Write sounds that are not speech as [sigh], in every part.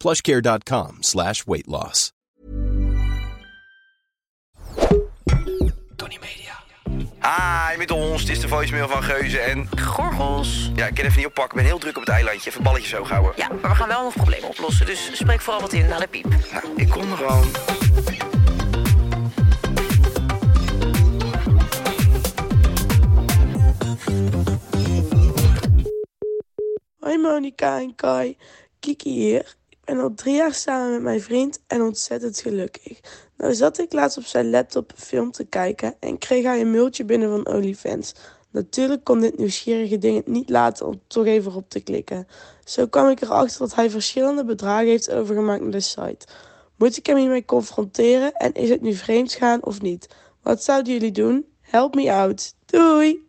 plushcare.com slash weight loss. Tony Media. Hi, met ons. Het is de voicemail van Geuze en... Gorgels. Ja, ik kan even niet oppakken. Ik ben heel druk op het eilandje. Even balletjes zo houden. Ja, maar we gaan wel nog problemen oplossen. Dus spreek vooral wat in naar de piep. Nou, ik kom er gewoon. Hoi Monika en Kai, Kiki hier. Ik ben al drie jaar samen met mijn vriend en ontzettend gelukkig. Nou zat ik laatst op zijn laptop een film te kijken en kreeg hij een mailtje binnen van OnlyFans. Natuurlijk kon dit nieuwsgierige ding het niet laten om toch even op te klikken. Zo kwam ik erachter dat hij verschillende bedragen heeft overgemaakt naar de site. Moet ik hem hiermee confronteren en is het nu vreemd gaan of niet? Wat zouden jullie doen? Help me out. Doei!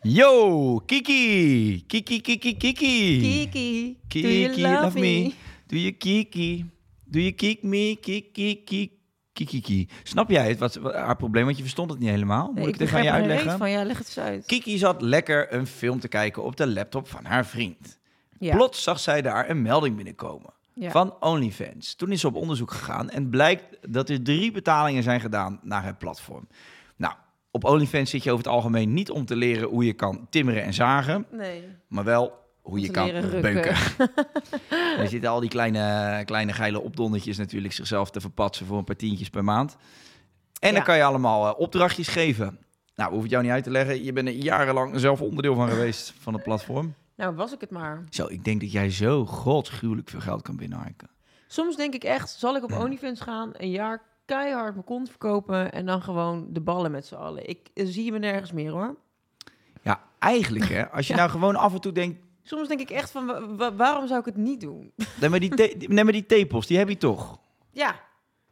Yo, Kiki. Kiki, Kiki, Kiki. Kiki, Kiki, love me. Doe je Kiki. Doe je kick me, Kiki, Kiki. Kiki. Snap jij het? Wat, wat haar probleem? Want je verstond het niet helemaal. Moet ik, het even aan je uitleggen? Van, ja, leg het eens uit. Kiki zat lekker een film te kijken op de laptop van haar vriend. Ja. Plots zag zij daar een melding binnenkomen Ja. van OnlyFans. Toen is ze op onderzoek gegaan en blijkt dat er drie betalingen zijn gedaan naar het platform. Nou, op OnlyFans zit je over het algemeen niet om te leren hoe je kan timmeren en zagen, Nee. maar wel hoe je kan beuken. [laughs] er zitten al die kleine, kleine geile opdonnetjes natuurlijk zichzelf te verpatsen voor een paar tientjes per maand. En Ja. dan kan je allemaal eh, opdrachtjes geven. Nou, hoef ik jou niet uit te leggen. Je bent er jarenlang zelf onderdeel van geweest van het platform. Nou, was ik het maar. Zo, ik denk dat jij zo godsgruwelijk veel geld kan binnenharken. Soms denk ik echt, zal ik op OnlyFans gaan, een jaar keihard mijn kont verkopen en dan gewoon de ballen met z'n allen. Ik eh, zie me nergens meer hoor. Ja, eigenlijk hè. Als je nou gewoon af en toe denkt... Soms denk ik echt van, wa- wa- waarom zou ik het niet doen? [laughs] Nee, maar die, the- nee, maar die tepels, die heb je toch? Ja,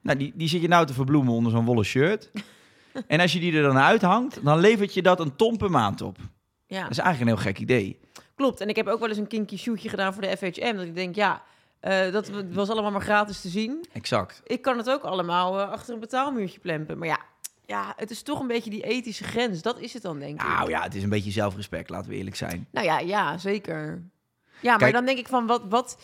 Nou, die, die zit je nou te verbloemen onder zo'n wollen shirt. [laughs] en als je die er dan uithangt, dan levert je dat een ton per maand op. ja. Dat is eigenlijk een heel gek idee. Klopt, en ik heb ook wel eens een kinky shootje gedaan voor de FHM. Dat ik denk, ja, eh, dat was allemaal maar gratis te zien. Exact. Ik kan het ook allemaal eh, achter een betaalmuurtje plempen. Maar ja, ja, het is toch een beetje die ethische grens. Dat is het dan, denk ik. Nou ja, het is een beetje zelfrespect, laten we eerlijk zijn. Nou ja, ja, zeker. Ja, maar Kijk- dan denk ik van, wat, wat,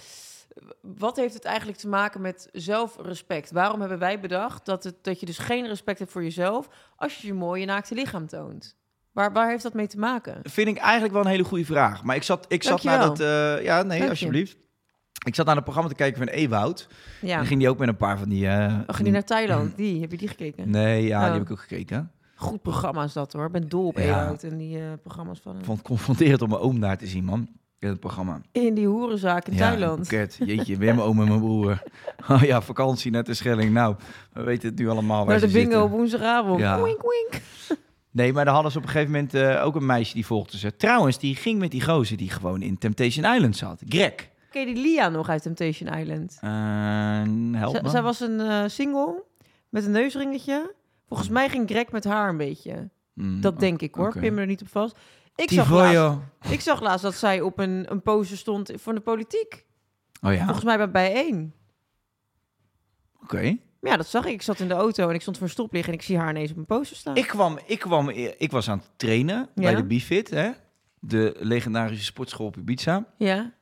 wat heeft het eigenlijk te maken met zelfrespect? Waarom hebben wij bedacht dat, het, dat je dus geen respect hebt voor jezelf... als je je mooie naakte lichaam toont? Waar, waar heeft dat mee te maken? Vind ik eigenlijk wel een hele goede vraag. Maar ik zat, ik zat naar dat... Eh, ja, nee, Dank je. Ik zat naar het programma te kijken van Ewoud. Ja, En dan ging die ook met een paar van die... eh, oh, ging je naar Thailand? [clears throat] Die, heb je die gekeken? Nee, ja, Oh. die heb ik ook gekeken. Goed programma is dat hoor. Ik ben dol op Ja. Ewout en die eh, programma's van Ik hem. vond het confronterend om mijn oom daar te zien, man. In het programma. In die hoerenzaak in Thailand. Boeket. Jeetje, weer mijn oom en mijn broer. [laughs] Oh ja, vakantie net de Schelling. Nou, we weten het nu allemaal waar Naar de bingo op woensdagavond. Ja. Wink, wink. [laughs] Nee, maar daar hadden ze op een gegeven moment eh, ook een meisje die volgde ze. Trouwens, die ging met die gozer die gewoon in Temptation Island zat. Greg. Ken je die Lia nog uit Temptation Island? Eh, help me. zij was een eh, single met een neusringetje. Volgens mij ging Greg met haar een beetje. Mm, Dat denk ik hoor. oké. Pin me er niet op vast. Ik Die zag, laatst, ik zag laatst dat zij op een, een poster stond voor de politiek. Oh ja, oké. Volgens mij bij bijeen. Maar ja, dat zag ik. Ik zat in de auto en ik stond voor een stoplicht en ik zie haar ineens op een poster staan. Ik kwam, ik kwam, ik was aan het trainen bij de Bifit, hè? De legendarische sportschool op Ibiza. Ja,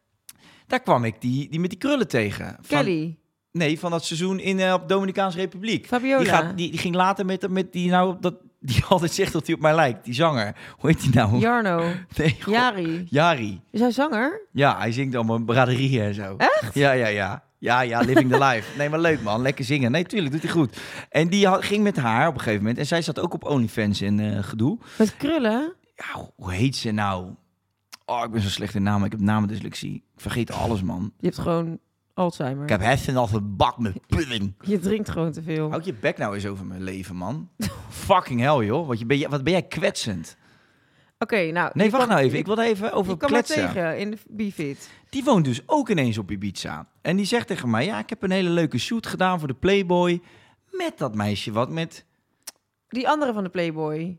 Daar kwam ik die, die met die krullen tegen. Van, Kelly, Nee, van dat seizoen in eh, op Dominicaanse Republiek. Fabiola, Die, gaat, die, die ging later met, met die nou dat die [laughs] altijd zegt dat hij op mij lijkt, die zanger. Hoe heet die nou? Jarno, [laughs] Nee, god. Jari. Jari. Is hij zanger? Ja, hij zingt allemaal braderieën en zo. Echt? Ja, ja, ja. Ja, ja, living the life. Nee, maar leuk man, lekker zingen. Nee, tuurlijk, doet hij goed. En die had, ging met haar op een gegeven moment. En zij zat ook op OnlyFans in eh, gedoe. Met krullen? Ja, hoe heet ze nou? Oh, ik ben zo slecht in namen. Ik heb namendyslexie. Ik vergeet alles, man. Je hebt gewoon Alzheimer. Ik heb hersenen als een bak met pudding. Je drinkt gewoon te veel. Houd je bek nou eens over mijn leven, man. Fucking hell, joh. Wat, je, ben, je, wat ben jij kwetsend. Oké, nou... Nee, wacht kan- nou even. Ik wil even over maar kletsen. tegen in de B-Fit. Die woont dus ook ineens op Ibiza. En die zegt tegen mij, ja, ik heb een hele leuke shoot gedaan voor de Playboy. Met dat meisje wat met... Die andere van de Playboy.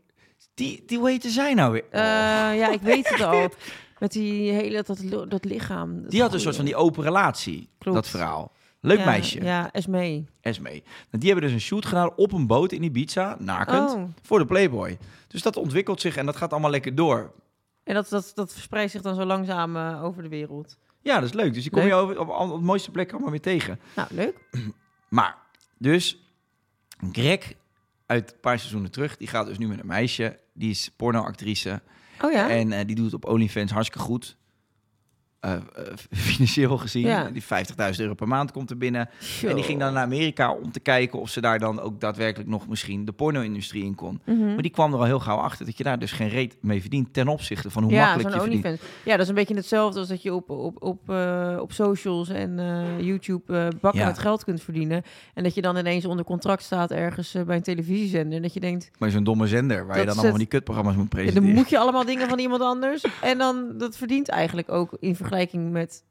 Die, die hoe heette zij nou weer? Eh, ja, ik weet het [laughs] al. Met die hele, dat, dat lichaam. dat die had een soort van die open relatie, Klopt. dat verhaal. Leuk Ja, meisje, Ja, Esmee. Esmee. Nou, die hebben dus een shoot gedaan op een boot in Ibiza, nakend, Oh. voor de Playboy. Dus dat ontwikkelt zich en dat gaat allemaal lekker door. En dat, dat, dat verspreidt zich dan zo langzaam eh, over de wereld. Ja, dat is leuk. Dus die kom je over, op, op, het mooiste plek allemaal weer tegen. Nou, leuk. Maar, dus, Greg uit een paar seizoenen terug, die gaat dus nu met een meisje. Die is pornoactrice. Oh ja? En eh, die doet het op OnlyFans hartstikke goed. Eh, eh, [laughs] financieel gezien. Ja. Die 50.000 euro per maand komt er binnen. En die ging dan naar Amerika om te kijken of ze daar dan ook daadwerkelijk nog misschien de porno-industrie in kon. Mhm. Maar die kwam er al heel gauw achter dat je daar dus geen reet mee verdient ten opzichte van hoe ja, makkelijk je verdient. OnlyFans. Ja, dat is een beetje hetzelfde als dat je op, op, op, eh, op socials en YouTube bakken Ja. met geld kunt verdienen. En dat je dan ineens onder contract staat ergens bij een televisiezender. En dat je denkt, Maar zo'n domme zender waar je dan allemaal het. die kutprogramma's moet presenteren. dan moet je allemaal dingen van iemand anders. En dan, dat verdient eigenlijk ook in vergelijking met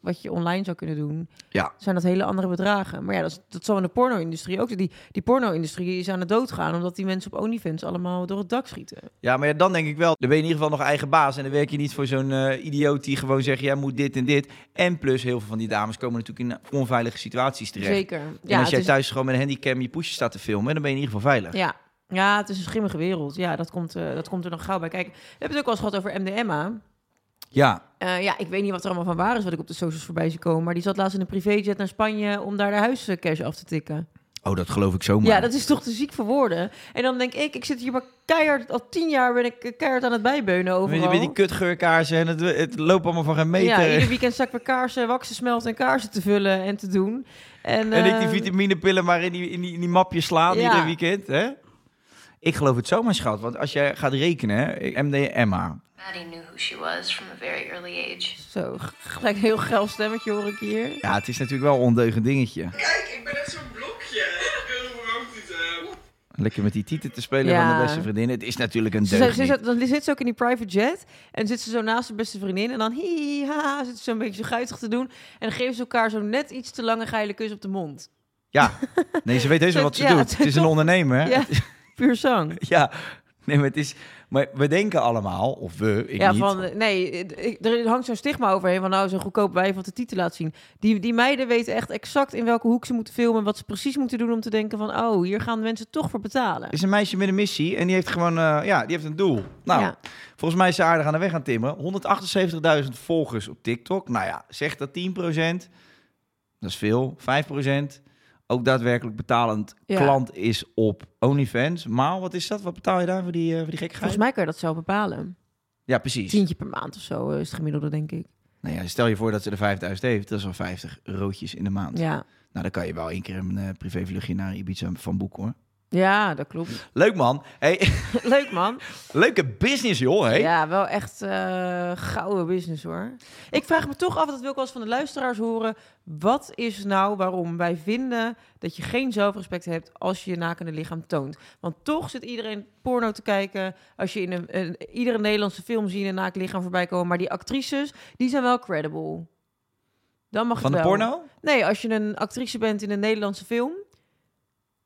wat je online zou kunnen doen. Ja. Zijn dat hele andere bedragen. Maar ja, dat, is, dat zal in de porno-industrie ook. Die, die porno-industrie is aan het doodgaan omdat die mensen op OnlyFans allemaal door het dak schieten. Ja, maar ja, dan denk ik wel, dan ben je in ieder geval nog eigen baas. En dan werk je niet voor zo'n eh, idioot die gewoon zegt, jij moet dit en dit. En plus, heel veel van die dames komen natuurlijk in onveilige situaties terecht. Zeker. En Ja, als jij is- thuis gewoon met een handicam je poesje staat te filmen, dan ben je in ieder geval veilig. Ja. ja, het is een schimmige wereld. Ja, dat komt, eh, dat komt er nog gauw bij. Kijk, we hebben het ook wel eens gehad over MDMA. Ja, Eh, ja, ik weet niet wat er allemaal van waar is wat ik op de socials voorbij zie komen. Maar die zat laatst in een privéjet naar Spanje om daar de huiscash af te tikken. oh, dat geloof ik zomaar. Ja, dat is toch te ziek voor woorden. En dan denk ik, ik zit hier maar keihard, al tien jaar ben ik eh, keihard aan het bijbeunen overal. met die kutgeurkaarsen en het, het loopt allemaal van geen meter. Ja, ieder weekend ik weer kaarsen, waksen, smelten en kaarsen te vullen en te doen. En, en ik die eh, vitaminepillen maar in die, in die, in die mapjes slaan Ja. ieder weekend. Hè? Ik geloof het zomaar, schat. Want als jij gaat rekenen, hè, MDMA. Maddie knew who she was from a very early age. Zo, gelijk een heel geil stemmetje hoor ik hier. Ja, het is natuurlijk wel een ondeugend dingetje. Kijk, ik ben echt zo'n blokje. Lekker met die tieten te spelen Ja. van de beste vriendin. Het is natuurlijk een Ze, deugd ze, dan zit ze ook in die private jet. En zit ze zo naast zijn beste vriendin. En dan hi, ha, zit ze zo een beetje zo guitig te doen. En dan geven ze elkaar zo net iets te lange geile kus op de mond. Ja, nee, ze weet heus wel [laughs] Zo- wat ze ja, doet. het is [laughs] een ondernemer. hè? Ja, puur zang. [laughs] Ja, nee, maar het is... Maar we denken allemaal, of we, ik ja, niet... van eh, nee, ik- er hangt zo'n stigma overheen van nou zo'n goedkoop wijf wat de titel laat zien. Die, die meiden weten echt exact in welke hoek ze moeten filmen, wat ze precies moeten doen om te denken van oh hier gaan mensen toch voor betalen. is een meisje met een missie en die heeft gewoon, eh, ja, die heeft een doel. Nou, Ja. volgens mij is ze aardig aan de weg aan timmeren. 178.000 volgers op TikTok. Nou ja, zeg dat 10%. Dat is veel. 5%. Ook daadwerkelijk betalend Ja. klant is op OnlyFans. Maar wat is dat? Wat betaal je daar voor die, eh, voor die gekke Volgens mij kan je dat zelf bepalen. Ja, precies. Tientje per maand of zo eh, is het gemiddelde denk ik. Nou ja, stel je voor dat ze er 5000 heeft. Dat is al 50 eurotjes in de maand. Ja, Nou, dan kan je wel één keer een eh, privévluchtje naar Ibiza van boeken hoor. Ja dat klopt. Leuk man. Hey, [laughs] Leuk man. leuke business joh. Hey. Ja, wel echt eh gouden business hoor. Ik vraag me toch af, dat wil ik wel eens van de luisteraars horen. Wat is nou waarom wij vinden dat je geen zelfrespect hebt als je je nakende lichaam toont? Want toch zit iedereen porno te kijken. Als je in een, een- iedere Nederlandse film ziet een naakt lichaam voorbij komen. Maar die actrices, die zijn wel credible. Dan mag Van het de wel. porno? Nee, als je een actrice bent in een Nederlandse film.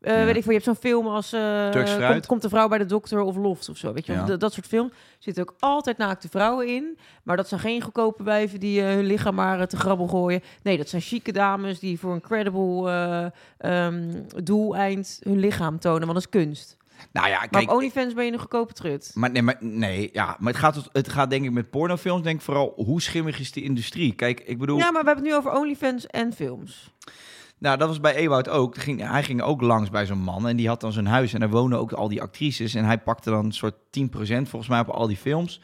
Eh, Ja. Weet ik veel, je hebt zo'n film als fruit. komt, komt de vrouw bij de dokter of Loft of zo. Weet je. Ja. dat, dat soort films zitten ook altijd naakte vrouwen in. Maar dat zijn geen goedkope wijven die eh, hun lichaam maar te grabbel gooien. Nee, dat zijn chique dames die voor een credible eh, ehm, doeleind hun lichaam tonen. Want dat is kunst. Nou ja, Maar kijk. op OnlyFans ben je een goedkope trut. Maar nee, maar, nee ja, maar het gaat, het gaat denk ik met pornofilms, denk ik vooral, hoe schimmig is die industrie? Kijk, ik bedoel, Ja, maar we hebben het nu over OnlyFans en films. Nou, dat was bij Ewout ook. Ging, hij ging ook langs bij zo'n man en die had dan zijn huis en daar wonen ook al die actrices. En hij pakte dan een soort 10% volgens mij op al die films.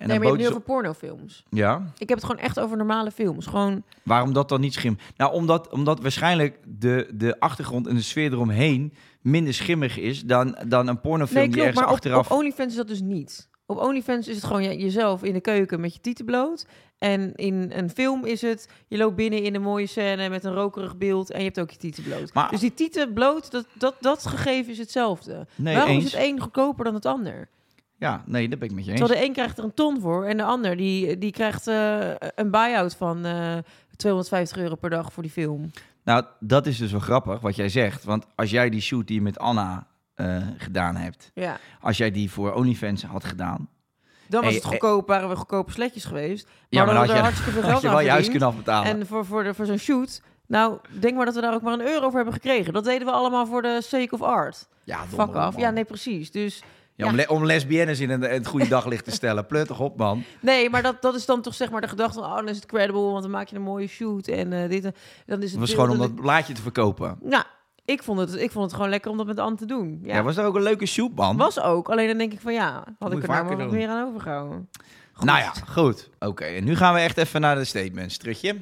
En nee, dan maar je hebt nu over pornofilms. Ja, Ik heb het gewoon echt over normale films. Gewoon, waarom dat dan niet schim? Nou, omdat, omdat waarschijnlijk de, de achtergrond en de sfeer eromheen minder schimmig is dan, dan een pornofilm nee, die ergens Maar op, achteraf... op OnlyFans is dat dus niet. Op OnlyFans is het gewoon jezelf in de keuken met je tieten bloot. En in een film is het, je loopt binnen in een mooie scène met een rokerig beeld en je hebt ook je tieten bloot. Maar- dus die tieten bloot, dat, dat, dat gegeven is hetzelfde. Nee, Waarom eens. is het een goedkoper dan het ander? Ja, nee, dat ben ik met je eens. Terwijl de een krijgt er een ton voor en de ander die, die krijgt eh, een buy-out van eh 250 euro per dag voor die film. Nou, dat is dus wel grappig wat jij zegt. Want als jij die shoot die je met Anna eh, gedaan hebt... Ja. als jij die voor OnlyFans had gedaan... Dan was Hey, het goedkoop, waren we goedkope sletjes geweest. Maar, Ja, maar dan hadden had we je, hartstikke veel geld je wel je huis verdiend. kunnen afbetalen. En voor, voor, de, voor zo'n shoot, nou, denk maar dat we daar ook maar een euro voor hebben gekregen. Dat deden we allemaal voor de sake of art. ja, Fuck af. Ja, nee, precies. Dus Ja, om, le- om lesbiennes in, een, het goede daglicht te stellen. Plut toch op, man. nee, maar dat, dat is dan toch zeg maar de gedachte van, oh, dan is het credible, want dan maak je een mooie shoot en eh, dit. en- Dan is het was gewoon om dat blaadje te verkopen. Nou, ik vond, het, ik vond het gewoon lekker om dat met Anne te doen. Ja, Ja, was dat ook een leuke shoot, man? was ook. Alleen dan denk ik van, ja, had ik er nou maar meer aan overgehouden. Goed. Nou ja, goed. Oké, en nu gaan we echt even naar de statements. Terugje.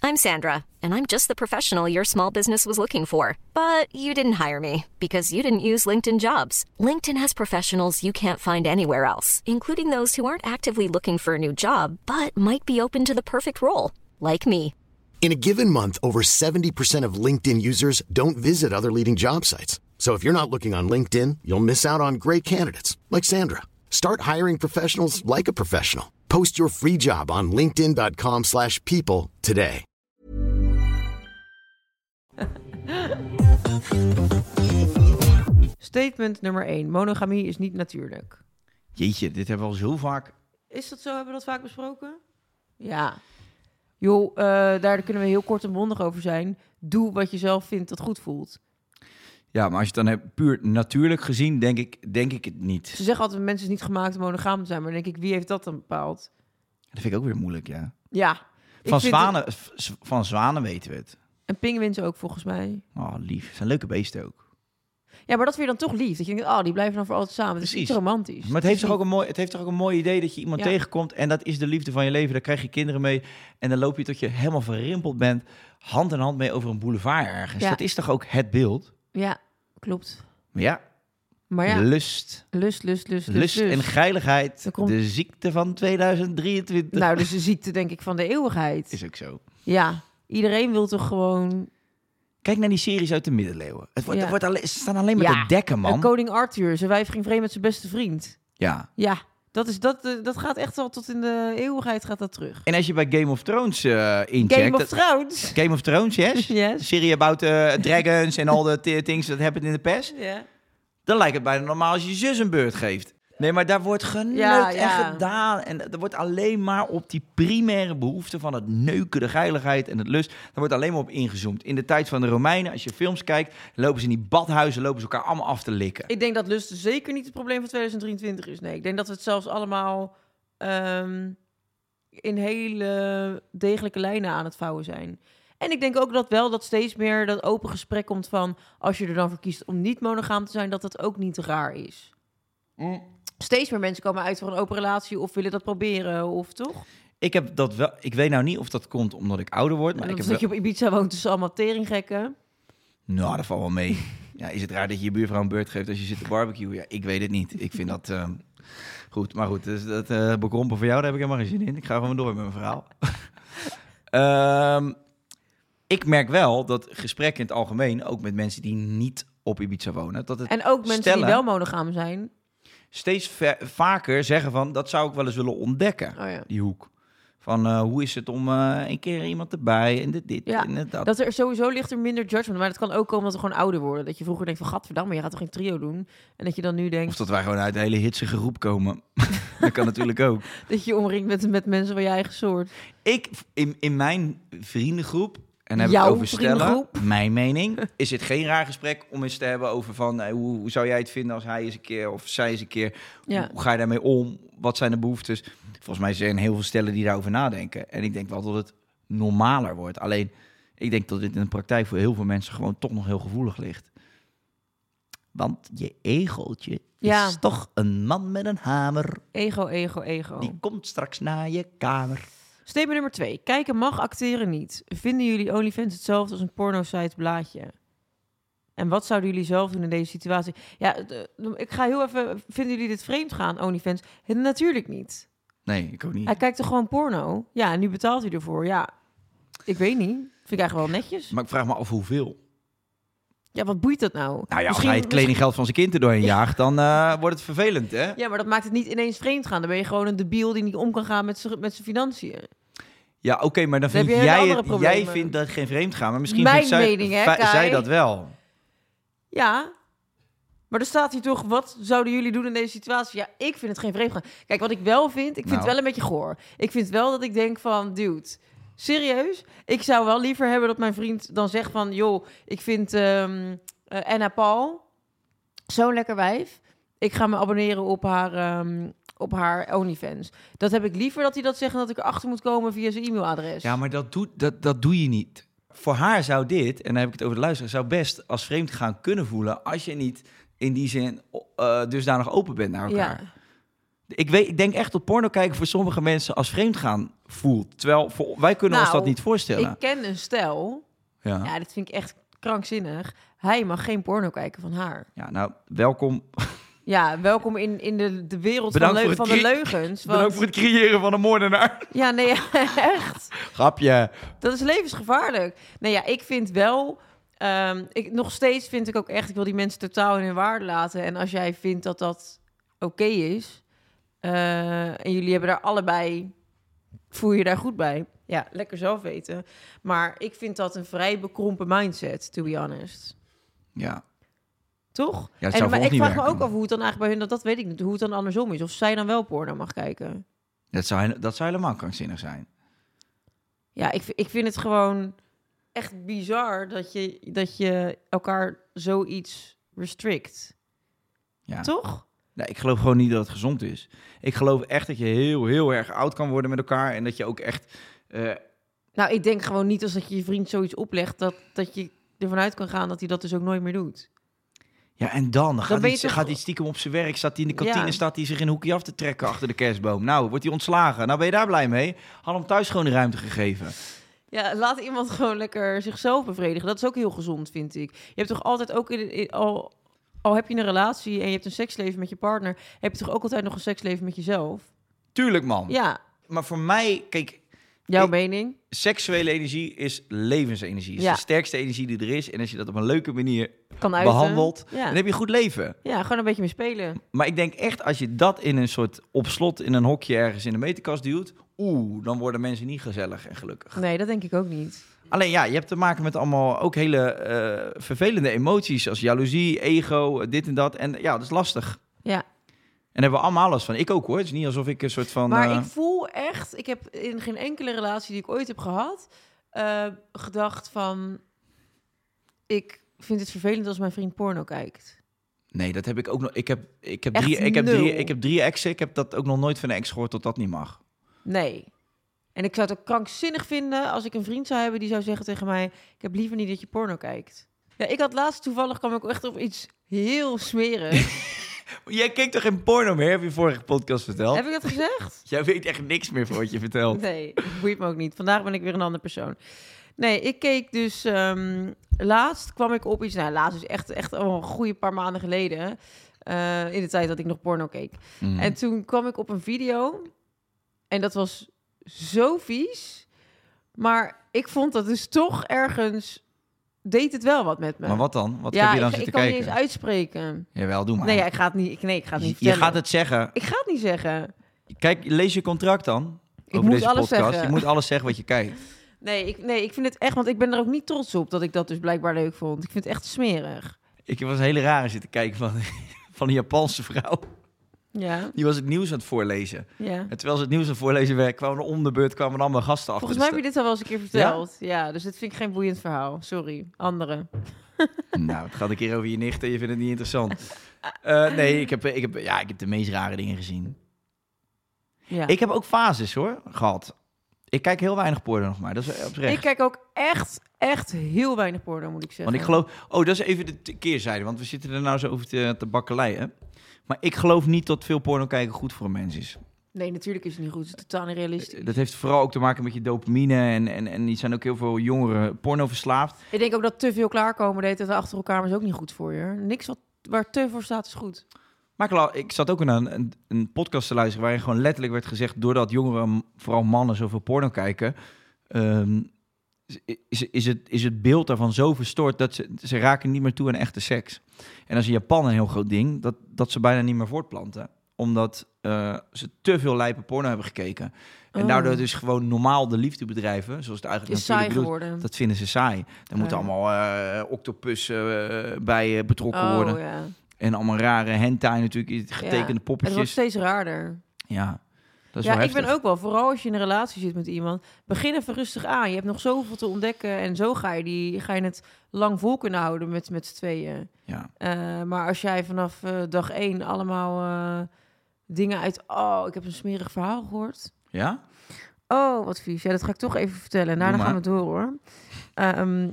I'm Sandra, and I'm just the professional your small business was looking for. But you didn't hire me because you didn't use LinkedIn jobs. LinkedIn has professionals you can't find anywhere else, including those who aren't actively looking for a new job but might be open to the perfect role, like me. In a given month, over 70% of LinkedIn users don't visit other leading job sites. So if you're not looking on LinkedIn, you'll miss out on great candidates like Sandra. Start hiring professionals like a professional. Post your free job on linkedin.com/people slash people today. [laughs] Statement nummer 1. Monogamie is niet natuurlijk. Jeetje, dit hebben we al zo vaak. Is dat zo? Hebben we dat vaak besproken? Ja. Joh, eh, daar kunnen we heel kort en bondig over zijn. Doe wat je zelf vindt dat goed voelt. Ja, maar als je het dan hebt puur natuurlijk gezien, denk ik, denk ik het niet. Ze zeggen altijd, mensen is niet gemaakt om monogaam te zijn. Maar dan denk ik, wie heeft dat dan bepaald? Dat vind ik ook weer moeilijk, ja. Ja. Van zwanen, van zwanen weten we het. het- En pinguïns ook, volgens mij. Oh, lief. Zijn leuke beesten ook. Ja, maar dat vind je dan toch lief. Dat je denkt, oh, die blijven dan voor altijd samen. Het is iets romantisch. Maar het heeft, toch ook een mooi, het heeft toch ook een mooi idee dat je iemand Ja. tegenkomt en dat is de liefde van je leven. Daar krijg je kinderen mee en dan loop je tot je helemaal verrimpeld bent, hand in hand mee over een boulevard ergens. Ja. Dat is toch ook het beeld? Ja, klopt. Maar ja, Maar ja, lust, lust, lust, lust, lust lust. en geiligheid, komt- de ziekte van 2023. Nou, dus de ziekte denk ik van de eeuwigheid. is ook zo. Ja, iedereen wil toch gewoon... Kijk naar die series uit de middeleeuwen. Het wordt, Ja. het wordt alleen, ze staan alleen maar Ja, te dekken, man. En koning Arthur, zijn wijf ging vreemd met zijn beste vriend. Ja. Ja, dat, is, dat, eh, dat gaat echt al tot in de eeuwigheid gaat dat terug. En als je bij Game of Thrones eh incheckt... Game of dat- Thrones. Game of Thrones, yes? [laughs] Yes. Serie about eh, dragons en all the things that happen in the past. Ja. Dan lijkt het bijna normaal als je zus een beurt geeft. Nee, maar daar wordt geneukt Ja, en ja. gedaan. En er wordt alleen maar op die primaire behoefte van het neuken, de geiligheid en het lust. Daar wordt alleen maar op ingezoomd. In de tijd van de Romeinen, als je films kijkt, lopen ze in die badhuizen, lopen ze elkaar allemaal af te likken. Ik denk dat lust zeker niet het probleem van 2023 is. Nee, ik denk dat we het zelfs allemaal ehm, in hele degelijke lijnen aan het vouwen zijn. En ik denk ook dat wel dat steeds meer dat open gesprek komt van... als je er dan voor kiest om niet monogaam te zijn, dat dat ook niet raar is. Steeds meer mensen komen uit voor een open relatie of willen dat proberen, of toch? Ik heb dat wel. Ik weet nou niet of dat komt omdat ik ouder word, maar ik heb dat je op Ibiza woont tussen allemaal teringgekken. Nou, dat valt wel mee. [laughs] Ja, is het raar dat je je buurvrouw een beurt geeft als je zit te barbecue? Ja, ik weet het niet. Ik vind dat ehm, goed. Maar goed, dus dat eh bekrompen voor jou, daar heb ik helemaal geen zin in. Ik ga gewoon door met mijn verhaal. [laughs] Ehm, ik merk wel dat gesprekken in het algemeen, ook met mensen die niet op Ibiza wonen, dat het En ook mensen stellen die wel monogaam zijn. Steeds va- vaker zeggen van, dat zou ik wel eens willen ontdekken, Oh ja. die hoek. Van eh, hoe is het om eh, een keer iemand erbij en dit, dit Ja, en dat. Dat er sowieso ligt er minder judgment. Maar het kan ook komen dat we gewoon ouder worden. Dat je vroeger denkt van, gadverdamme, je gaat toch geen trio doen? En dat je dan nu denkt Of dat wij gewoon uit een hele hitsige groep komen. [laughs] dat kan natuurlijk ook. [laughs] dat je je omringt met, met mensen van je eigen soort. Ik, in, in mijn vriendengroep, en dan heb ik Jouw het over stellen, vriendengroep? [laughs] mijn mening, is het geen raar gesprek om eens te hebben over van eh, hoe, hoe zou jij het vinden als hij eens een keer of zij eens een keer, Ja. hoe ga je daarmee om? Wat zijn de behoeftes? Volgens mij zijn er heel veel stellen die daarover nadenken. En ik denk wel dat het normaler wordt. Alleen, ik denk dat dit in de praktijk voor heel veel mensen gewoon toch nog heel gevoelig ligt. Want je egeltje Ja. is toch een man met een hamer. Ego, ego, ego. Die komt straks naar je kamer. Statement nummer twee. Kijken mag, acteren niet. Vinden jullie OnlyFans hetzelfde als een porno-site blaadje? En wat zouden jullie zelf doen in deze situatie? Ja, ik ga heel even... Vinden jullie dit vreemd gaan, OnlyFans? Natuurlijk niet. Nee, ik ook niet. Hij kijkt toch gewoon porno? Ja, en nu betaalt hij ervoor. Ja, ik weet niet. Vind ik eigenlijk wel netjes. Maar ik vraag me af hoeveel. Ja, wat boeit dat nou? Nou ja, als hij het kledinggeld van zijn kind er doorheen jaagt, dan eh, wordt het vervelend, hè? Ja, maar dat maakt het niet ineens vreemd gaan. Dan ben je gewoon een debiel die niet om kan gaan met zijn financiën. Ja, oké, maar dan vind heb je hele jij het, jij vindt dat geen vreemd gaan, maar misschien Mijn vindt zij, mening, hè, Kai? zij dat wel. Ja, maar er staat hier toch, wat zouden jullie doen in deze situatie? Ja, ik vind het geen vreemd gaan. Kijk, wat ik wel vind, ik vind Nou. het wel een beetje goor. Ik vind wel dat ik denk van, dude, serieus? Ik zou wel liever hebben dat mijn vriend dan zegt van, joh, ik vind eh, Anna Paul zo'n lekker wijf. Ik ga me abonneren op haar, ehm, op haar OnlyFans. Dat heb ik liever dat hij dat zegt en dat ik erachter moet komen via zijn e-mailadres. Ja, maar dat, doet, dat, dat doe je niet. Voor haar zou dit, en dan heb ik het over de luisteraar, zou best als vreemd gaan kunnen voelen als je niet in die zin eh dusdanig open bent naar elkaar. Ja. Ik, weet, ik denk echt dat porno kijken voor sommige mensen als vreemd gaan voelt. Terwijl voor, wij kunnen ons Nou, dat niet voorstellen. Ik ken een stel, ja. ja, dit vind ik echt krankzinnig. Hij mag geen porno kijken van haar. ja, nou, welkom. Ja, welkom in, in de, de wereld Bedankt van, leu- voor van de leugens. [laughs] Bedankt want- voor het creëren van een moordenaar. [laughs] Ja, nee, [laughs] echt. Grapje. Dat is levensgevaarlijk. Nee, ja, ik vind wel... ehm, ik, nog steeds vind ik ook echt... Ik wil die mensen totaal in hun waarde laten. En als jij vindt dat dat oké is... eh, en jullie hebben daar allebei... Voel je je daar goed bij? Ja, lekker zelf weten. Maar ik vind dat een vrij bekrompen mindset, to be honest. Ja. Toch? Ja, en maar ik vraag me ook af hoe het dan eigenlijk bij hun... Dat, dat weet ik niet. Hoe het dan andersom is. Of zij dan wel porno mag kijken. Dat zou, dat zou helemaal krankzinnig zijn. Ja, ik, ik vind het gewoon echt bizar dat je, dat je elkaar zoiets restrict. Ja. Toch? Nee, ik geloof gewoon niet dat het gezond is. Ik geloof echt dat je heel, heel erg oud kan worden met elkaar. En dat je ook echt... eh, Nou, ik denk gewoon niet als dat je je vriend zoiets oplegt... dat, dat je ervan uit kan gaan dat hij dat dus ook nooit meer doet. Ja, en dan, dan gaat, hij, toch- gaat hij stiekem op zijn werk. Staat hij in de kantine, Ja. staat hij zich in een hoekje af te trekken achter de kerstboom. Nou, wordt hij ontslagen. Nou, ben je daar blij mee? Had hem thuis gewoon de ruimte gegeven. Ja, laat iemand gewoon lekker zichzelf bevredigen. Dat is ook heel gezond, vind ik. Je hebt toch altijd ook... In, in- al, al heb je een relatie en je hebt een seksleven met je partner... heb je toch ook altijd nog een seksleven met jezelf? Tuurlijk, man. Ja, Maar voor mij, kijk, jouw Ik- mening? seksuele energie is levensenergie. Is Ja. de sterkste energie die er is. En als je dat op een leuke manier Kan uiten. behandelt, Ja. dan heb je een goed leven. ja, gewoon een beetje mee spelen. Maar ik denk echt, als je dat in een soort op slot in een hokje ergens in de meterkast duwt, oeh, dan worden mensen niet gezellig en gelukkig. Nee, dat denk ik ook niet. Alleen ja, je hebt te maken met allemaal ook hele eh, vervelende emoties als jaloezie, ego, dit en dat. En ja, dat is lastig. Ja. Hebben we allemaal last van. Ik ook hoor. Het is niet alsof ik een soort van. Maar eh, ik voel echt, ik heb in geen enkele relatie die ik ooit heb gehad, eh, gedacht van, ik vind het vervelend als mijn vriend porno kijkt. Nee, dat heb ik ook nog. Ik heb, ik heb, Echt drie, ik heb, drie, ik heb drie exen. Ik heb dat ook nog nooit van een ex gehoord dat dat niet mag. Nee. En ik zou het ook krankzinnig vinden als ik een vriend zou hebben die zou zeggen tegen mij, ik heb liever niet dat je porno kijkt. Ja, ik had laatst toevallig, kwam ik echt op iets heel smerig. [laughs] Jij keek toch geen porno meer? Heb je vorige podcast verteld? heb ik dat gezegd? [laughs] Jij weet echt niks meer van wat je vertelt. Nee, boeit me ook niet. Vandaag ben ik weer een andere persoon. Nee, ik keek dus... ehm, laatst kwam ik op iets... Nou, laatst is echt, echt al een goede paar maanden geleden. eh, in de tijd dat ik nog porno keek. Mhm. En toen kwam ik op een video. En dat was zo vies. Maar ik vond dat dus toch ergens... Deed het wel wat met me. Maar wat dan? Wat ja, heb je dan ik, ik zitten kan kijken? niet eens uitspreken. Jawel, doe maar. Nee, ja, ik ga het niet, ik, nee, ik ga het niet je, gaat het zeggen. Ik ga het niet zeggen. Kijk, lees je contract dan. Ik over moet deze alles podcast. zeggen. Je moet alles zeggen wat je kijkt. [laughs] Nee ik, nee, ik vind het echt... Want ik ben er ook niet trots op dat ik dat dus blijkbaar leuk vond. Ik vind het echt smerig. Ik was hele rare zitten kijken van, [laughs] van een Japanse vrouw. Ja, Die was het nieuws aan het voorlezen. ja. En terwijl ze het nieuws aan het voorlezen werd, kwamen er om de beurt kwamen allemaal gasten af. Volgens Dus mij heb je dit al wel eens een keer verteld. Ja, dus dit vind ik geen boeiend verhaal. Sorry. Andere. [laughs] Nou, het gaat een keer over je nicht en je vindt het niet interessant. Eh, nee, ik heb, ik, heb, ja, ik heb de meest rare dingen gezien. Ja. Ik heb ook fases hoor, gehad. Ik kijk heel weinig porno nog maar. Dat is oprecht. Ik kijk ook echt, echt heel weinig porno, moet ik zeggen. Want ik geloof... Oh, dat is even de keerzijde. Want we zitten er nou zo over te, te bakkeleien. Maar ik geloof niet dat veel porno kijken goed voor een mens is. Nee, natuurlijk is het niet goed. Het is totaal niet realistisch. Dat heeft vooral ook te maken met je dopamine. En, en, en die zijn ook heel veel jongeren porno verslaafd. Ik denk ook dat te veel klaarkomen deed het achter elkaar is ook niet goed voor je. Niks wat, waar te voor staat is goed. Maar ik, zat ook naar een, een, een podcast te luisteren... waarin gewoon letterlijk werd gezegd... doordat jongeren, vooral mannen, zoveel porno kijken... ehm, is, is, het, is het beeld daarvan zo verstoord... dat ze, ze raken niet meer toe aan echte seks. En dat is in Japan een heel groot ding... dat, dat ze bijna niet meer voortplanten. Omdat eh, ze te veel lijpe porno hebben gekeken. En Oh. daardoor dus gewoon normaal de liefde bedrijven... zoals het eigenlijk Is saai natuurlijk bedoeld, geworden. dat vinden ze saai. Daar moeten Ja. allemaal eh octopussen eh, bij betrokken Oh, worden. ja. En allemaal rare hentai natuurlijk, getekende Ja. Het wordt poppetjes. steeds raarder. Ja, dat is ja, ik ben ook wel, vooral als je in een relatie zit met iemand, begin even rustig aan. Je hebt nog zoveel te ontdekken en zo ga je, die, ga je het lang vol kunnen houden met, met z'n tweeën. Ja. Eh, maar als jij vanaf eh, dag één allemaal eh, dingen uit... Oh, ik heb een smerig verhaal gehoord. Ja? Oh, wat vies. Ja, dat ga ik toch even vertellen. Daarna gaan we door, hoor. Ehm,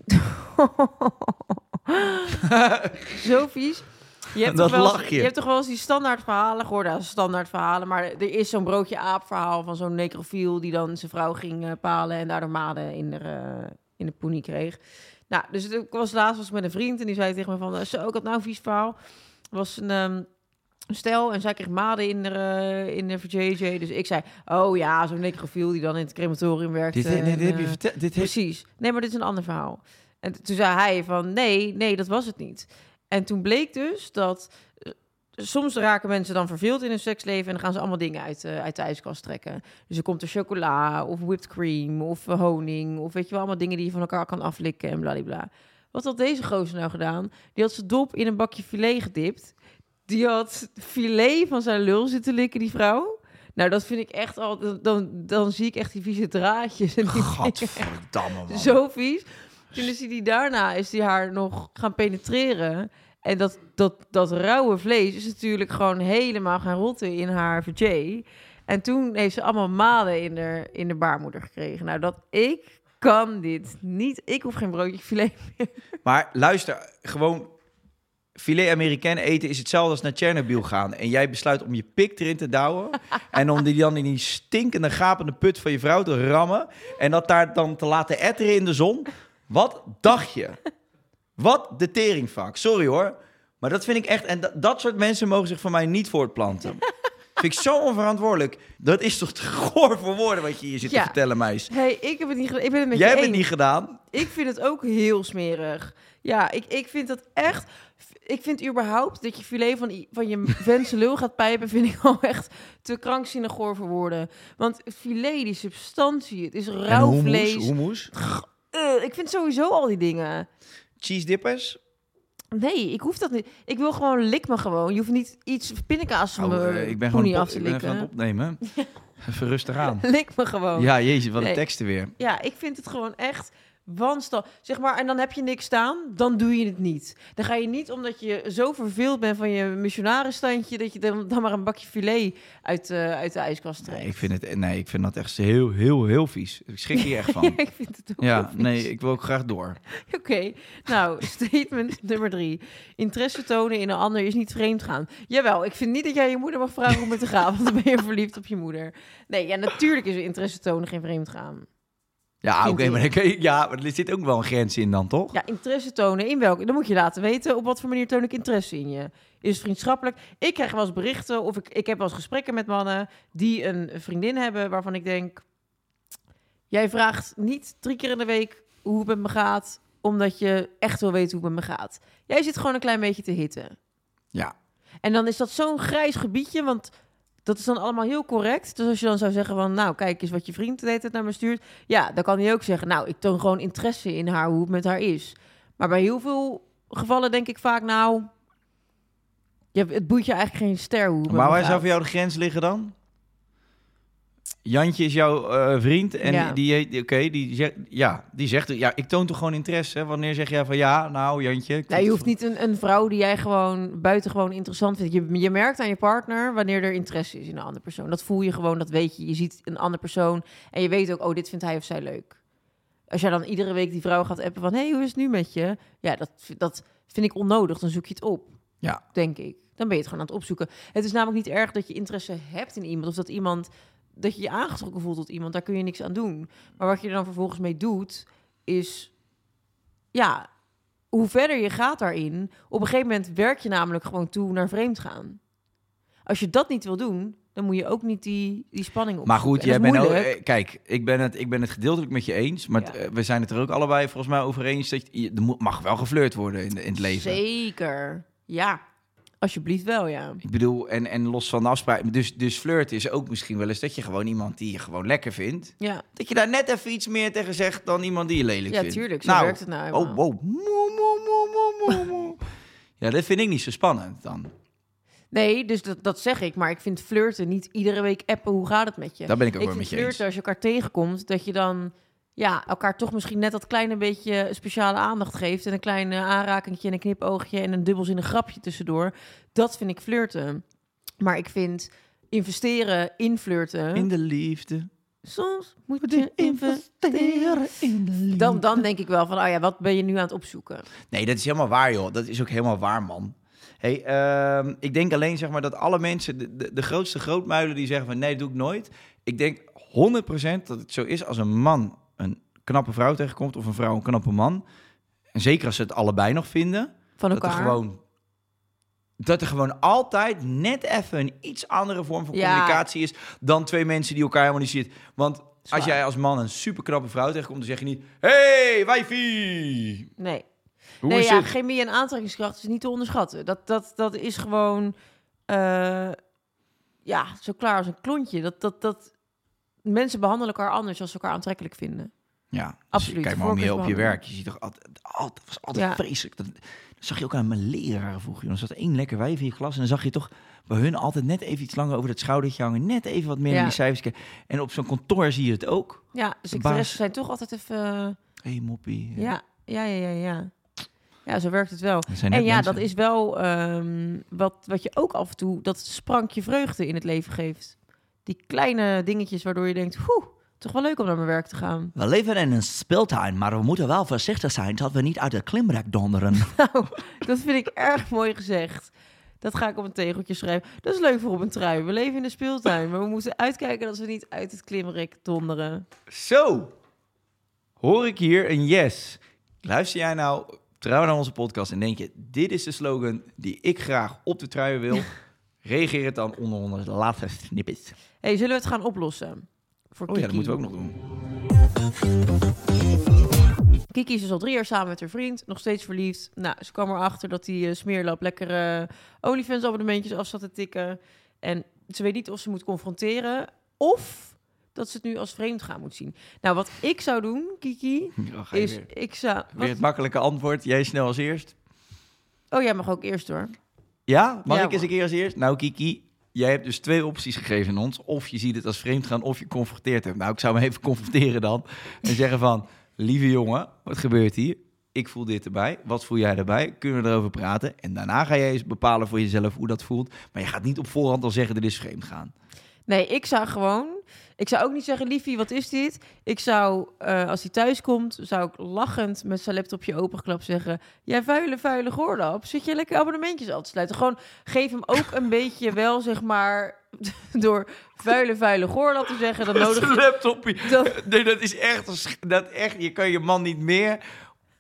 [laughs] [laughs] zo vies. Je hebt, [laughs] Dat toch wel eens, lach je. je hebt toch wel eens die standaard verhalen gehoord? Ja, standaard verhalen. Maar er is zo'n broodje aap verhaal van zo'n necrofiel... die dan zijn vrouw ging eh, palen en daardoor maden in de, eh, in de poenie kreeg. Nou, dus ik was laatst was ik met een vriend en die zei tegen me van... Zo, ik had nou een vies verhaal. Was een... ehm, een stel en zij kreeg maden in de, eh, in de JJ. Dus ik zei, oh ja, zo'n necrofiel die dan in het crematorium werkt. Dit, dit, dit heb je verteld. Dit. Precies. Nee, maar dit is een ander verhaal. En toen zei hij van, nee, nee, dat was het niet. En toen bleek dus dat... eh, Soms raken mensen dan verveeld in hun seksleven... en dan gaan ze allemaal dingen uit, eh, uit de ijskast trekken. Dus er komt er chocola of whipped cream of eh, honing... of weet je wel, allemaal dingen die je van elkaar kan aflikken en bladibla. Wat had deze gozer nou gedaan? Die had zijn dop in een bakje filet gedipt. Die had filet van zijn lul zitten likken, die vrouw. Nou, dat vind ik echt al... Dan, dan, zie ik echt die vieze draadjes. [laughs] En die Gadverdamme, man. Zo vies. Toen is hij die daarna is hij haar nog gaan penetreren. En dat, dat, dat rauwe vlees is natuurlijk gewoon helemaal gaan rotten in haar vajay. En toen heeft ze allemaal maden in de, in de baarmoeder gekregen. Nou, dat ik kan dit niet. Ik hoef geen broodje filet meer. Maar luister, gewoon filet Amerikaan eten is hetzelfde als naar Chernobyl gaan. En jij besluit om je pik erin te douwen. [laughs] en om die dan in die stinkende, gapende put van je vrouw te rammen. En dat daar dan te laten etteren in de zon. Wat dacht je? Wat de teringvak. Sorry hoor. Maar dat vind ik echt... En dat, dat soort mensen mogen zich van mij niet voortplanten. [laughs] vind ik zo onverantwoordelijk. Dat is toch te goor voor woorden wat je hier zit Ja. te vertellen, meis. hey, ik heb het niet gedaan. Ik ben het met Jij je hebt het niet gedaan. Ik vind het ook heel smerig. Ja, ik, ik vind dat echt... Ik vind überhaupt dat je filet van, van je [laughs] vent zijn lul gaat pijpen... vind ik al echt te krankzinnig goor voor woorden. Want filet, die substantie, het is rauw hummus, vlees. hummus. Ik vind sowieso al die dingen. Cheese dippers. Nee, ik hoef dat niet. Ik wil gewoon, lik me gewoon. Je hoeft niet iets pindakaas Oh, eh, ik ben gewoon op- af te ik ben [laughs] even aan likken. het opnemen. Even rustig aan. Lik me gewoon. Ja, jezus, wat een Nee. teksten weer. Ja, ik vind het gewoon echt wanstal. Zeg maar, en dan heb je niks staan, dan doe je het niet. Dan ga je niet omdat je zo verveeld bent van je missionarisstandje... dat je dan, dan maar een bakje filet uit, eh, uit de ijskast trekt. Nee, ik vind, het, nee, ik vind dat echt heel, heel, heel vies. Ik schrik hier echt van. [laughs] ik vind het ook Ja, nee, ik wil ook graag door. [laughs] Oké, nou, [laughs] statement nummer drie. Interesse tonen in een ander is niet vreemd gaan. Jawel, ik vind niet dat jij je moeder mag vragen om het te gaan, want dan ben je verliefd op je moeder. Nee, ja, natuurlijk is interesse tonen geen vreemd gaan. Ja, oké, maar, dan je- ja, maar er zit ook wel een grens in dan, toch? Ja, interesse tonen in welke? Dan moet je laten weten op wat voor manier toon ik interesse in je. Is het vriendschappelijk? Ik krijg wel eens berichten of ik, ik heb wel eens gesprekken met mannen die een vriendin hebben waarvan ik denk, jij vraagt niet drie keer in de week hoe het met me gaat, omdat je echt wil weten hoe het met me gaat. Jij zit gewoon een klein beetje te hitten. Ja. En dan is dat zo'n grijs gebiedje, want dat is dan allemaal heel correct. Dus als je dan zou zeggen van, nou, kijk eens wat je vriend de hele tijd naar me stuurt. Ja, dan kan hij ook zeggen, nou, ik toon gewoon interesse in haar, hoe het met haar is. Maar bij heel veel gevallen denk ik vaak, nou, je, het boeit je eigenlijk geen ster hoe het Maar waar zou voor jou de grens liggen dan? Jantje is jouw eh, vriend en Ja. die, die oké, die zegt, ja, die zegt, ja, ik toon toch gewoon interesse. Wanneer zeg jij van ja, nou Jantje? Nou, je hoeft niet een, een vrouw die jij gewoon buitengewoon interessant vindt. Je, je merkt aan je partner wanneer er interesse is in een andere persoon. Dat voel je gewoon, dat weet je. Je ziet een andere persoon en je weet ook, oh, dit vindt hij of zij leuk. Als jij dan iedere week die vrouw gaat appen van, hé, hey, hoe is het nu met je? Ja, dat, dat vind ik onnodig. Dan zoek je het op, Ja, denk ik. Dan ben je het gewoon aan het opzoeken. Het is namelijk niet erg dat je interesse hebt in iemand of dat iemand dat je je aangetrokken voelt tot iemand. Daar kun je niks aan doen. Maar wat je er dan vervolgens mee doet, is ja, hoe verder je gaat daarin, op een gegeven moment werk je namelijk gewoon toe naar vreemd gaan. Als je dat niet wil doen, dan moet je ook niet die, die spanning op. Maar goed, jij bent ook, kijk, ik ben, het, ik ben het gedeeltelijk met je eens, maar Ja. eh, we zijn het er ook allebei volgens mij over eens dat je, er moet- mag wel geflirt worden in, in het leven. Zeker. Ja, alsjeblieft wel, ja. Ik bedoel, en, en los van de afspraak, dus, dus flirt is ook misschien wel eens dat je gewoon iemand die je gewoon lekker vindt, Ja, dat je daar net even iets meer tegen zegt dan iemand die je lelijk ja vindt. tuurlijk. Zo nou, werkt het nou. Oh, wow. Moe, moe, moe, moe. [laughs] Ja, dat vind ik niet zo spannend dan. Nee, dus dat, dat zeg ik. Maar ik vind flirten niet iedere week appen. Hoe gaat het met je? Daar ben ik ook ik wel met je flirten eens. als je elkaar tegenkomt, dat je dan ja, elkaar toch misschien net dat kleine beetje speciale aandacht geeft. En een klein eh, aanrakingje en een knipoogje en een dubbelzinnig grapje tussendoor. Dat vind ik flirten. Maar ik vind investeren in flirten... In de liefde. Soms moet je investeren in de liefde. Dan, dan denk ik wel van, oh ja, wat ben je nu aan het opzoeken? Nee, dat is helemaal waar, joh. Dat is ook helemaal waar, man. Hey, ehm, ik denk alleen zeg maar dat alle mensen, de, de, de grootste grootmuilen die zeggen van nee, dat doe ik nooit. Ik denk 100% dat het zo is als een man een knappe vrouw tegenkomt of een vrouw een knappe man. En zeker als ze het allebei nog vinden. Van Dat er elkaar. gewoon, dat er gewoon altijd net even een iets andere vorm van Ja. communicatie is dan twee mensen die elkaar helemaal niet zien. Want als jij als man een super knappe vrouw tegenkomt, dan zeg je niet: hey, wijfie! Nee. Hoe nee, is ja, het? chemie en aantrekkingskracht is niet te onderschatten. Dat, dat, dat is gewoon, eh, ja, zo klaar als een klontje. Dat, dat, dat, mensen behandelen elkaar anders als ze elkaar aantrekkelijk vinden. Ja, Absoluut, Kijk maar om je op je werk. Je ziet toch altijd, altijd was altijd Ja. vreselijk. Dat, dat zag je ook aan mijn leraren vroeger. Dan zat één lekker wijf in je klas en dan zag je toch bij hun altijd net even iets langer over het schoudertje hangen. Net even wat meer Ja. in die cijfers. En op zo'n kantoor zie je het ook. Ja, secretaressen baas. zijn toch altijd even, eh, hey, moppie. ja, ja, ja, ja, ja. Ja, zo werkt het wel. En ja, mensen. dat is wel ehm, wat, wat je ook af en toe, dat sprankje vreugde in het leven geeft. Die kleine dingetjes waardoor je denkt, oeh, toch wel leuk om naar mijn werk te gaan. We leven in een speeltuin, maar we moeten wel voorzichtig zijn dat we niet uit het klimrek donderen. [laughs] Nou, dat vind ik erg mooi gezegd. Dat ga ik op een tegeltje schrijven. Dat is leuk voor op een trui. We leven in de speeltuin, maar we moeten uitkijken dat we niet uit het klimrek donderen. Zo, hoor ik hier een yes. Luister jij nou trouw naar onze podcast en denk je, dit is de slogan die ik graag op de trui wil? [laughs] Reageer het dan onder onze laatste snippet. Hey, zullen we het gaan oplossen? Voor Oh ja, dat moeten we ook nog doen. Kiki is dus al drie jaar samen met haar vriend, nog steeds verliefd. Nou, ze kwam erachter dat die eh, smeerlap lekkere OnlyFans-abonnementjes af zat te tikken. En ze weet niet of ze moet confronteren of dat ze het nu als vreemd gaan moet zien. Nou, wat ik zou doen, Kiki, [laughs] is weer. ik zou... Weer het makkelijke antwoord. Jij snel als eerst. Oh, jij mag ook eerst hoor. Ja? Mag Ja, ik eens hoor. een keer als eerst? Nou, Kiki, jij hebt dus twee opties gegeven aan ons. Of je ziet het als vreemd gaan, of je confronteert hem. Nou, ik zou hem even [laughs] confronteren dan. En zeggen van, lieve jongen, wat gebeurt hier? Ik voel dit erbij. Wat voel jij erbij? Kunnen we erover praten? En daarna ga jij eens bepalen voor jezelf hoe dat voelt. Maar je gaat niet op voorhand al zeggen, dit is vreemd gaan. Nee, ik zou gewoon... Ik zou ook niet zeggen, liefie, wat is dit? Ik zou, eh, als hij thuis komt, zou ik lachend met zijn laptopje opengeklapt zeggen... Jij vuile, vuile goorlap, zit je lekker abonnementjes af te sluiten? Gewoon geef hem ook een beetje wel, zeg maar, [laughs] door vuile, vuile goorlap te zeggen. Dan nodig je... laptopje. Dat- Nee, dat is echt, dat echt, je kan je man niet meer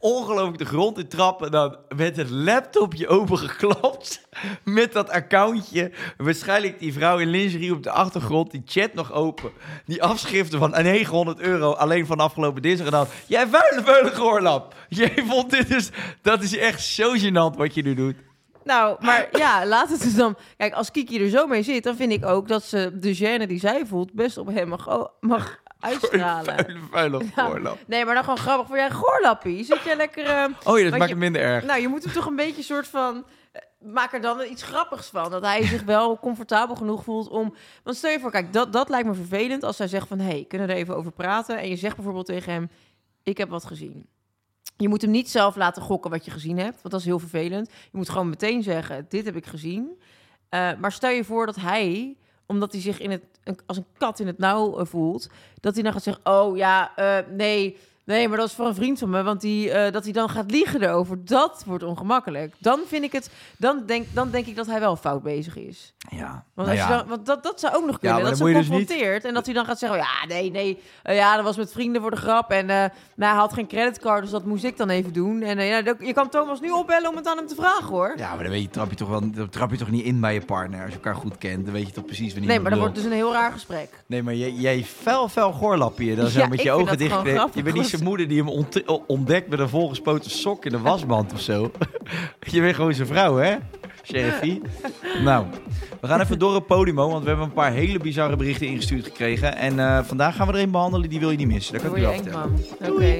ongelooflijk de grond in trappen dan met het laptopje opengeklapt met dat accountje. Waarschijnlijk die vrouw in lingerie op de achtergrond, die chat nog open. Die afschriften van 900 euro alleen van afgelopen dinsdag gedaan. Jij vuile, vuile goorlap. Jij vond dit dus, dat is echt zo gênant wat je nu doet. Nou, maar ja, laat het dus dan... Kijk, als Kiki er zo mee zit, dan vind ik ook dat ze de gêne die zij voelt... best op hem mag, mag uitstralen. Vuile, vuile Ja. goorlap. Nee, maar dan gewoon grappig voor jij goorlappie. Zit jij lekker... eh, Oh ja, dat maakt je- het minder erg. Nou, je moet hem toch een beetje soort van... eh, maak er dan iets grappigs van. Dat hij zich wel comfortabel genoeg voelt om... Want stel je voor, kijk, dat, dat lijkt me vervelend als zij zegt van... hé, hey, kunnen we er even over praten? En je zegt bijvoorbeeld tegen hem, ik heb wat gezien. Je moet hem niet zelf laten gokken wat je gezien hebt, want dat is heel vervelend. Je moet gewoon meteen zeggen, dit heb ik gezien. Uh, maar stel je voor dat hij, omdat hij zich in het, als een kat in het nauw uh, voelt... dat hij dan gaat zeggen, oh ja, uh, nee... Nee, maar dat is voor een vriend van me, want die, uh, dat hij dan gaat liegen erover, dat wordt ongemakkelijk. Dan vind ik het, dan denk, dan denk ik dat hij wel fout bezig is. Ja. Want, nou als ja. je dan, want dat, dat zou ook nog kunnen. Ja, dat ze dus confronteert en dat hij dan gaat zeggen, oh, ja, nee, nee, uh, ja, dat was met vrienden voor de grap en uh, nou, hij had geen creditcard, dus dat moest ik dan even doen. En ja, je kan Thomas nu opbellen om het aan hem te vragen, hoor. Ja, maar dan weet je, trap je toch wel, dan trap je toch niet in bij je partner als je elkaar goed kent. Dan weet je toch precies wanneer. Nee, maar dan wordt dus een heel raar gesprek. Nee, maar jij, jij fel, fel goorlap je dan zo Ja, met je ogen dat dicht. Je bent niet zijn moeder die hem ont- ontdekt met een volgespoten sok in de wasmand of zo. [laughs] je bent gewoon zijn vrouw, hè? Sheriffie. nou, we gaan even door op Podimo, want we hebben een paar hele bizarre berichten ingestuurd gekregen. En uh, vandaag gaan we er een behandelen, die wil je niet missen. Dat kan ik je wel vertellen. Oké.